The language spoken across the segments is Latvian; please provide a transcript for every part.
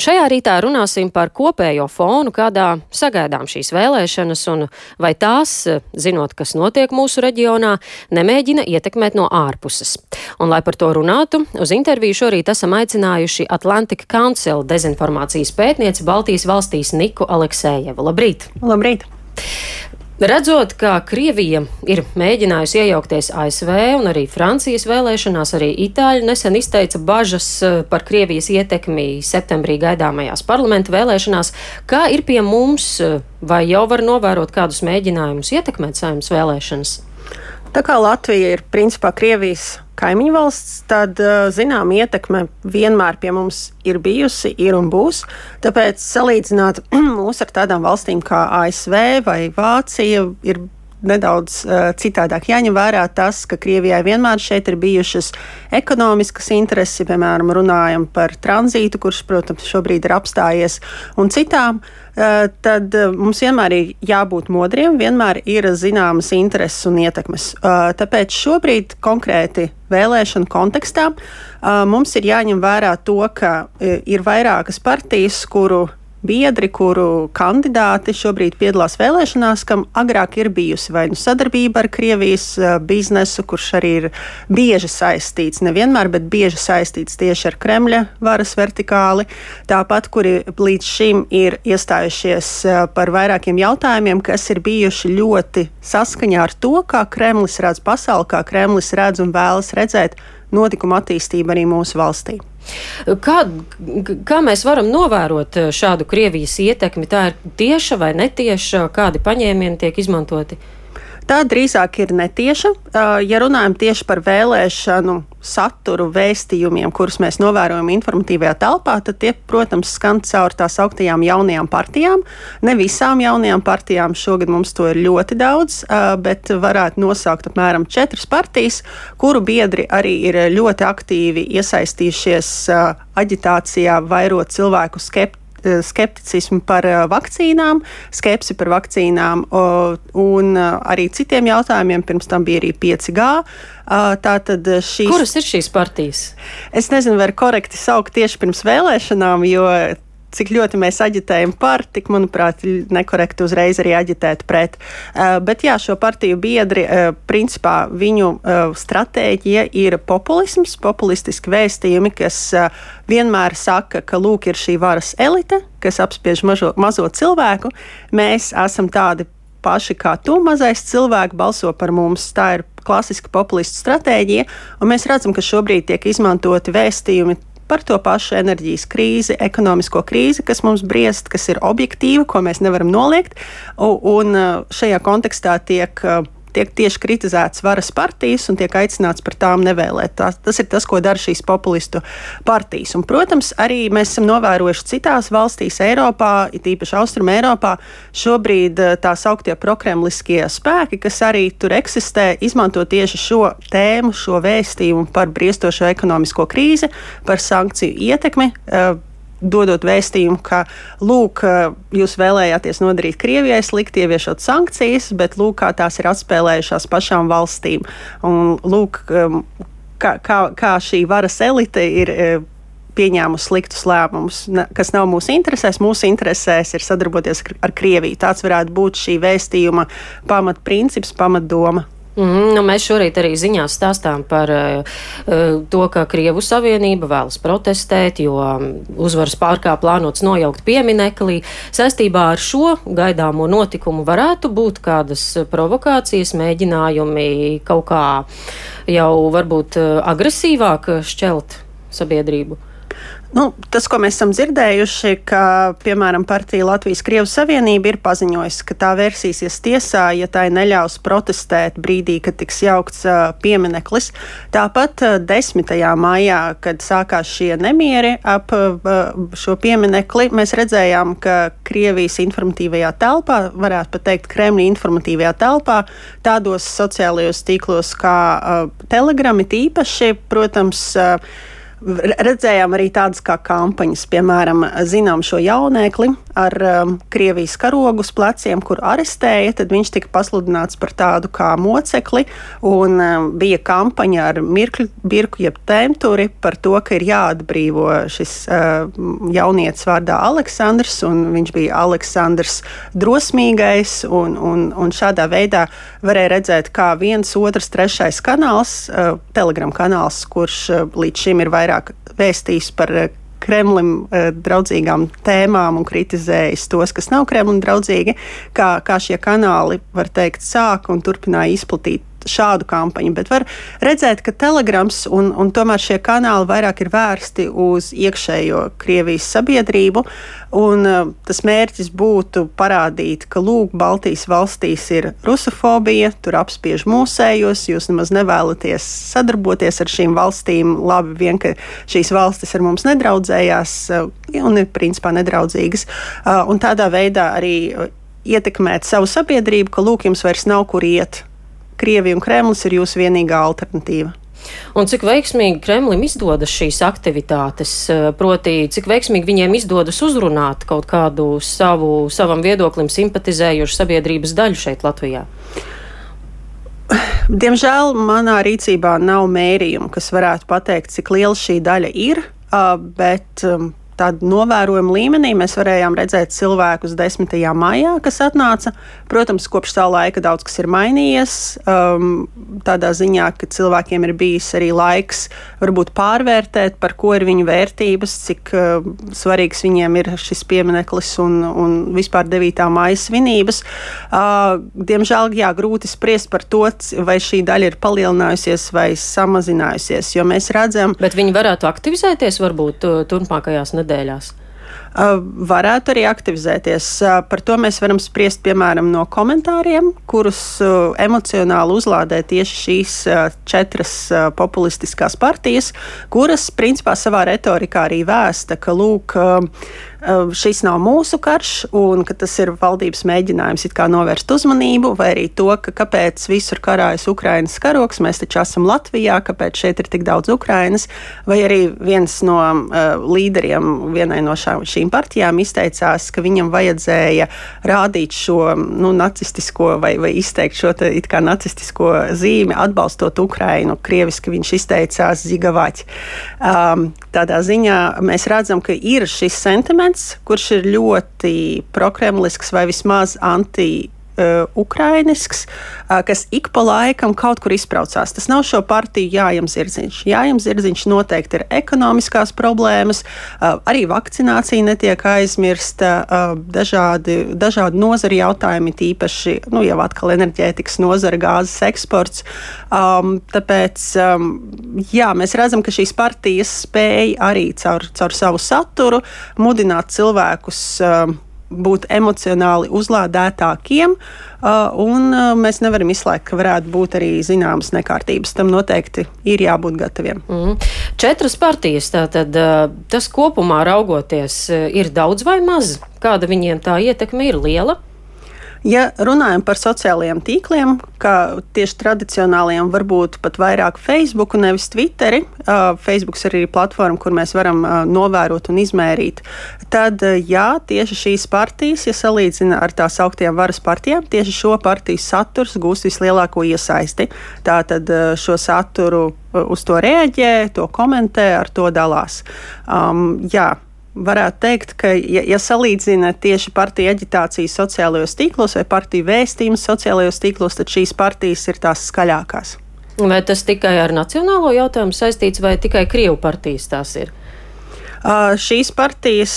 Šajā rītā runāsim par kopējo fonu, kādā sagaidām šīs vēlēšanas un vai tās, zinot, kas notiek mūsu reģionā, nemēģina ietekmēt no ārpuses. Un, lai par to runātu, uz interviju šorīt esam aicinājuši Atlantic Council dezinformācijas pētnieci Baltijas valstīs Niku Aleksējevu. Labrīt! Labrīt! Redzot, ka Krievija ir mēģinājusi iejaukties ASV un arī Francijas vēlēšanās, arī Itāļi nesen izteica bažas eh, par Krievijas ietekmi septembrī gaidāmajās parlamenta vēlēšanās. Kā ir pie mums, vai jau var novērot kādus mēģinājumus ietekmēt saimnes vēlēšanas? Tā kā Latvija ir principā Krievijas kaimiņu valsts, tad zinām ietekme vienmēr pie mums ir bijusi, ir un būs. Tāpēc salīdzināt mūs ar tādām valstīm kā ASV vai Vācija ir nedaudz uh, citādāk. Jāņem vērā tas, ka Krievijai vienmēr šeit ir bijušas ekonomiskas intereses, piemēram, runājam par tranzītu, kurš, protams, šobrīd ir apstājies, un citām. Uh, tad mums vienmēr ir jābūt modriem, vienmēr ir zināmas intereses un ietekmes. Uh, tāpēc šobrīd konkrēti vēlēšanu kontekstā mums ir jāņem vērā to, ka ir vairākas partijas, kuru biedri, kuru kandidāti šobrīd piedalās vēlēšanās, kam agrāk ir bijusi vai nu sadarbība ar Krievijas uh, biznesu, kurš arī ir bieži saistīts, nevienmēr, bet bieži saistīts tieši ar Kremļa varas vertikāli. Tāpat, kuri līdz šim ir iestājušies uh, par vairākiem jautājumiem, kas ir bijuši ļoti saskaņā ar to, kā Kremlis redz pasauli, kā Kremlis redz un vēlas redzēt notikumu attīstību arī mūsu valstī. Kā, kā mēs varam novērot eh, šādu Krievijas ietekmi? Tā ir tieša vai netieša, kādi paņēmieni tiek izmantoti? Tā drīzāk ir netieša. Ja runājam tieši par vēlēšanu saturu, vēstījumiem, kurus mēs novērojam informatīvajā telpā, tad tie, protams, skan caur tās augtajām jaunajām partijām. Ne visām jaunajām partijām šogad mums to ir ļoti daudz, bet varētu nosaukt apmēram četras partijas, kuru biedri arī ir ļoti aktīvi iesaistījušies aģitācijā, vairot cilvēku skeptiku skepticismu par eh, vakcīnām, skepsi par vakcīnām un eh, arī citiem jautājumiem. Pirms tam bija arī 5G. Tātad šīs... Kuras ir šīs partijas? Es nezinu, vai ir korekti saukt tieši pirms vēlēšanām, jo cik ļoti mēs aģitējam par, tik, manuprāt, nekorekti uzreiz arī aģitēt pret. Uh, bet jā, šo partiju biedri, uh, principā viņu uh, stratēģija ir populisms, populistiski vēstījumi, kas vienmēr saka, ka lūk ir šī varas elite, kas apspiež mažo, mazo cilvēku. Mēs esam tādi paši kā tu, mazais cilvēks, balso par mums. Tā ir klasiska populistu stratēģija, un mēs redzam, ka šobrīd tiek izmantoti vēstījumi par to pašu enerģijas krīzi, ekonomisko krīzi, kas mums briest, kas ir objektīva, ko mēs nevaram noliegt. Un šajā kontekstā tiek tiek tieši kritizētas varas partijas un tiek aicināts par tām nevēlēt. Tas, tas ir tas, ko dara šīs populistu partijas. Un, protams, arī mēs esam novērojuši citās valstīs, Eiropā, it īpaši Austrum Eiropā, šobrīd eh, tā sauktie prokremliskie spēki, kas arī tur eksistē, izmanto tieši šo tēmu, šo vēstījumu par briestošo ekonomisko krīzi, par sankciju ietekmi eh, dodot vēstījumu, ka, lūk, jūs vēlējāties nodarīt Krievijai slikti, ieviešot sankcijas, bet lūk, kā tās ir atspēlējušās pašām valstīm. Un, lūk, kā, kā, kā šī varas elite ir e, pieņēmusi sliktus lēmumus, kas nav mūsu interesēs. Mūsu interesēs ir sadarboties ar Krieviju. Tāds varētu būt šī vēstījuma pamatprincips, pamatdoma. Mm, nu, mēs šorīt arī ziņās stāstām par uh, to, ka Krievu Savienība vēlas protestēt, jo mm, uzvaras pārkā plānots nojaukt pieminekli. Saistībā ar šo gaidāmo notikumu varētu būt kādas provokācijas, mēģinājumi kaut kā jau varbūt eh, agresīvāk šķelt sabiedrību. Nu, tas, ko mēs esam dzirdējuši, ka, piemēram, partija Latvijas Krievijas Savienība ir paziņojusi, ka tā vērsīsies tiesā, ja tā neļaus protestēt brīdī, kad tiks jaukts piemineklis. Tāpat uh, 10. maijā, kad sākās šie nemieri ap šo pieminekli, mēs redzējām, ka Krievijas informatīvajā telpā, varētu pat teikt, Kremļa informatīvajā telpā, tādos sociālajos tīklos kā Telegram, tīpaši, protams, Redzējām arī tādas kā kampaņas, piemēram, zinām šo jaunēkli, ar um, Krievijas karogu uz pleciem, kur arestēja, tad viņš tika pasludināts par tādu kā mocekli. Un, um, bija kampaņa ar mirkļu birku, jeb tēmturi par to, ka ir jāatbrīvo šis uh, jaunietis vārdā Aleksandrs, un viņš bija Aleksandrs drosmīgais. Un, un, un šādā veidā varēja redzēt, kā viens, otrs, trešais kanāls, uh, telegram kanāls, kurš uh, līdz šim ir vairāk vēstījis par uh, Kremlim uh, draudzīgām tēmām un kritizējis tos, kas nav Kremlim draudzīgi, kā, kā šie kanāli, var teikt, sāka un turpināja izplatīt šādu kampaņu, bet var redzēt, ka telegrams un, un tomēr šie kanāli vairāk ir vērsti uz iekšējo Krievijas sabiedrību. Un, uh, tas mērķis būtu parādīt, ka lūk, Baltijas valstīs ir rusofobija, tur apspiež mūsējos, jūs nemaz nevēlaties sadarboties ar šīm valstīm. Labi, vien ka šīs valstis ar mums nedraudzējās uh, un ir principā nedraudzīgas. Uh, un tādā veidā arī ietekmēt savu sabiedrību, ka lūk, jums vairs nav kur iet Krievija un Kremlis ir jūsu vienīgā alternatīva. Un cik veiksmīgi Kremlim izdodas šīs aktivitātes, eh, proti, cik veiksmīgi viņiem izdodas uzrunāt kaut kādu savu, savam viedoklim simpatizējušu sabiedrības daļu šeit Latvijā? Diemžēl manā rīcībā nav mērījumu, kas varētu pateikt, cik liela šī daļa ir, bet tādu novērojumu līmenī mēs varējām redzēt cilvēkus 10. maijā, kas atnāca. Protams, kopš tā laika daudz kas ir mainījies. Um, tādā ziņā, ka cilvēkiem ir bijis arī laiks varbūt pārvērtēt, par ko ir viņu vērtības, cik uh, svarīgs viņiem ir šis piemineklis un, un vispār 9. maija svinības. Uh, diemžēl, jā, grūti spriest par to, vai šī daļa ir palielinājusies vai samazinājusies, jo mēs redzam. Bet viņi varētu aktivizēties varbūt turpmākajās nedēļās nedēļās? varētu arī aktivizēties. Par to mēs varam spriest piemēram no komentāriem, kurus emocionāli uzlādē tieši šīs četras populistiskās partijas, kuras principā savā retorikā arī vēsta, ka lūk, šis nav mūsu karš un ka tas ir valdības mēģinājums novērst uzmanību, vai arī to, ka kāpēc visur karājas Ukraiņas karoks, mēs taču esam Latvijā, kāpēc šeit ir tik daudz Ukraiņas, vai arī viens no uh, līderiem vienai no šā, šīm partijām izteicās, ka viņam vajadzēja rādīt šo nu, nacistisko vai, vai izteikt šo te, kā nacistisko zīmi, atbalstot Ukrainu. Krieviski viņš izteicās zigavaķi. Um, tādā ziņā mēs redzam, ka ir šis sentiments parlaments, kurš ir ļoti prokremlisks vai vismaz anti ukrainisks, kas ik pa laikam kaut kur izbraucās. Tas nav šo partiju jājams zirdziņš. Jājams zirdziņš noteikti ir ekonomiskās problēmas, arī vakcinācija netiek aizmirsta, dažādi, dažādi nozari jautājumi, tīpaši nu, jau atkal enerģētikas nozara, gāzes eksports. Tāpēc jā, mēs redzam, ka šīs partijas spēja arī caur, caur savu saturu mudināt cilvēkus. Būt emocionāli uzlādētākiem, uh, un uh, mēs nevaram izslēgt, ka varētu būt arī zināmas nekārtības. Tam noteikti ir jābūt gataviem. Mm. Četras partijas, tātad uh, tas kopumā raugoties, ir daudz vai maz? Kāda viņiem tā ietekme ir liela? Ja runājam par sociālajiem tīkliem, kā tieši tradicionālajiem, varbūt pat vairāk Facebook, nevis Twitteri. Facebook ir arī platforma, kur mēs varam novērot un izmērīt. Tad, jā, tieši šīs partijas, ja salīdzina ar tās augtiem varas partijām, tieši šo partiju saturs gūst vislielāko iesaisti. Tātad šo saturu uz to reaģē, to komentē, ar to dalās. Um, jā, varētu teikt, ka, ja, ja salīdzina tieši partiju aģitāciju sociālajos tīklos vai partiju vēstījumus sociālajos tīklos, tad šīs partijas ir tās skaļākās. Vai tas tikai ar nacionālo jautājumu saistīts, vai tikai Krievu partijas tās ir? Šīs partijas,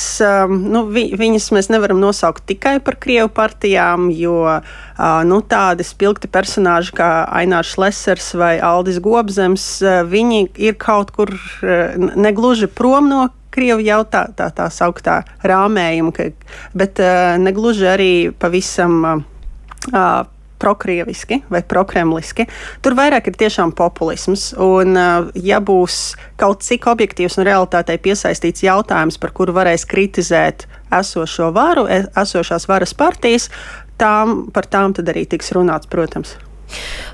nu, vi, viņas mēs nevaram nosaukt tikai par krievu partijām, jo nu, tādi spilgti personāļi kā Ainārs Lesers vai Aldis Gobzems, viņi ir kaut kur negluži prom no Krievu jautā, tā, tā sauktā rāmējuma, ka, bet negluži arī pavisam uh, prokrieviski vai prokremliski. Tur vairāk ir tiešām populisms. Un, uh, ja būs kaut cik objektīvs un realitātei piesaistīts jautājums, par kuru varēs kritizēt esošo varu, e, esošās varas partijas, tām, par tām tad arī tiks runāts, protams.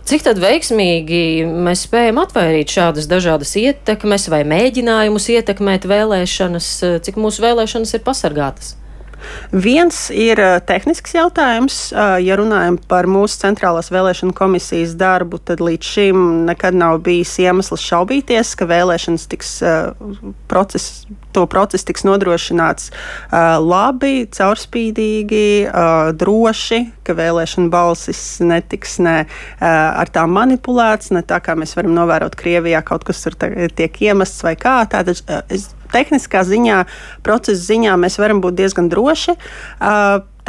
Cik tad veiksmīgi mēs spējam atvairīt šādas dažādas ietekmes vai mēģinājumus ietekmēt vēlēšanas, cik mūsu vēlēšanas ir pasargātas? Viens ir tehnisks jautājums. Ja runājam par mūsu centrālās vēlēšana komisijas darbu, tad līdz šim nekad nav bijis iemesls šaubīties, ka vēlēšanas tiks process, to procesu tiks nodrošināts labi, caurspīdīgi, droši, ka vēlēšana balsis netiks ne ar tām manipulēts, ne tā kā mēs varam novērot Krievijā, kaut kas tur tiek iemests vai kā. Tātad es tehniskā ziņā, procesa ziņā mēs varam būt diezgan droši.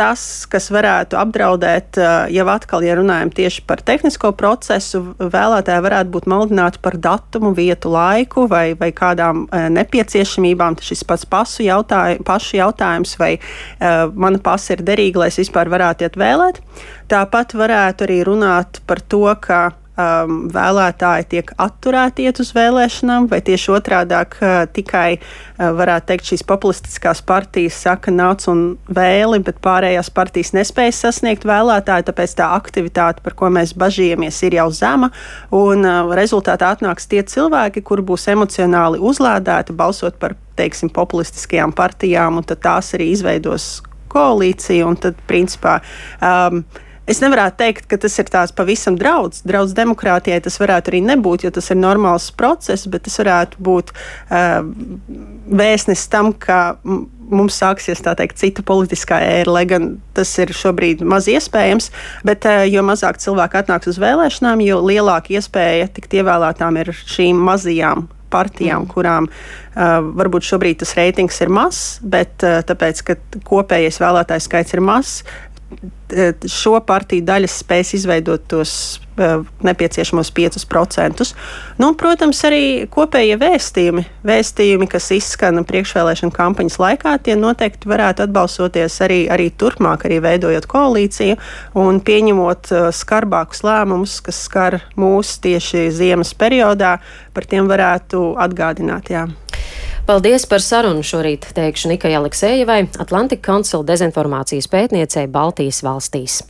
Tas, kas varētu apdraudēt, jau atkal, ja runājam tieši par tehnisko procesu, vēlētāji varētu būt maldināti par datumu, vietu, laiku vai, vai kādām nepieciešamībām. Tas šis pats pasu jautāj, pašu jautājums, vai uh, mana pasa ir derīga, lai es vispār varētu iet vēlēt. Tāpat varētu arī runāt par to, ka um, vēlētāji tiek atturēti iet uz vēlēšanām, vai tieši otrādi uh, tikai uh, varētu teikt, šīs populistiskās partijas saka, nāc un vēli, bet pārējās partijas nespēja sasniegt vēlētāju, tāpēc tā aktivitāte, par ko mēs bažījamies, ir jau zema. Un uh, rezultātā atnāks tie cilvēki, kuri būs emocionāli uzlādēti balsot par teiksim, populistiskajām partijām, un tās arī izveidos koalīciju. Tad, principā, um, Es nevarētu teikt, ka tas ir tāds pavisam draudz. Draudz demokrātijai tas varētu arī nebūt, jo tas ir normāls process, bet tas varētu būt uh, vēstnesis tam, ka mums sāksies teikt, cita politiskā ēra, lai gan tas ir šobrīd maz iespējams. Bet uh, jo mazāk cilvēku atnāks uz vēlēšanām, jo lielāka iespēja tikt ievēlētām ir šīm mazajām partijām, mm. kurām uh, varbūt šobrīd tas reitings ir mazs, bet uh, tāpēc, ka kopējais vēlētājs skaits ir mazs, šo partiju daļas spēs izveidot tos uh, nepieciešamos 5%. Nu, protams, arī kopējie vēstījumi, vēstījumi, kas izskan priekšvēlēšana kampaņas laikā, tie noteikti varētu atbalstoties arī, arī turpmāk, arī veidojot koalīciju un pieņemot uh, skarbākus lēmumus, kas skar mūs tieši ziemas periodā, par tiem varētu atgādināt. Jā. Paldies par sarunu šorīt, teikšu Nikai Aleksējevai, Atlantika konsula dezinformācijas pētniecei Baltijas valstīs.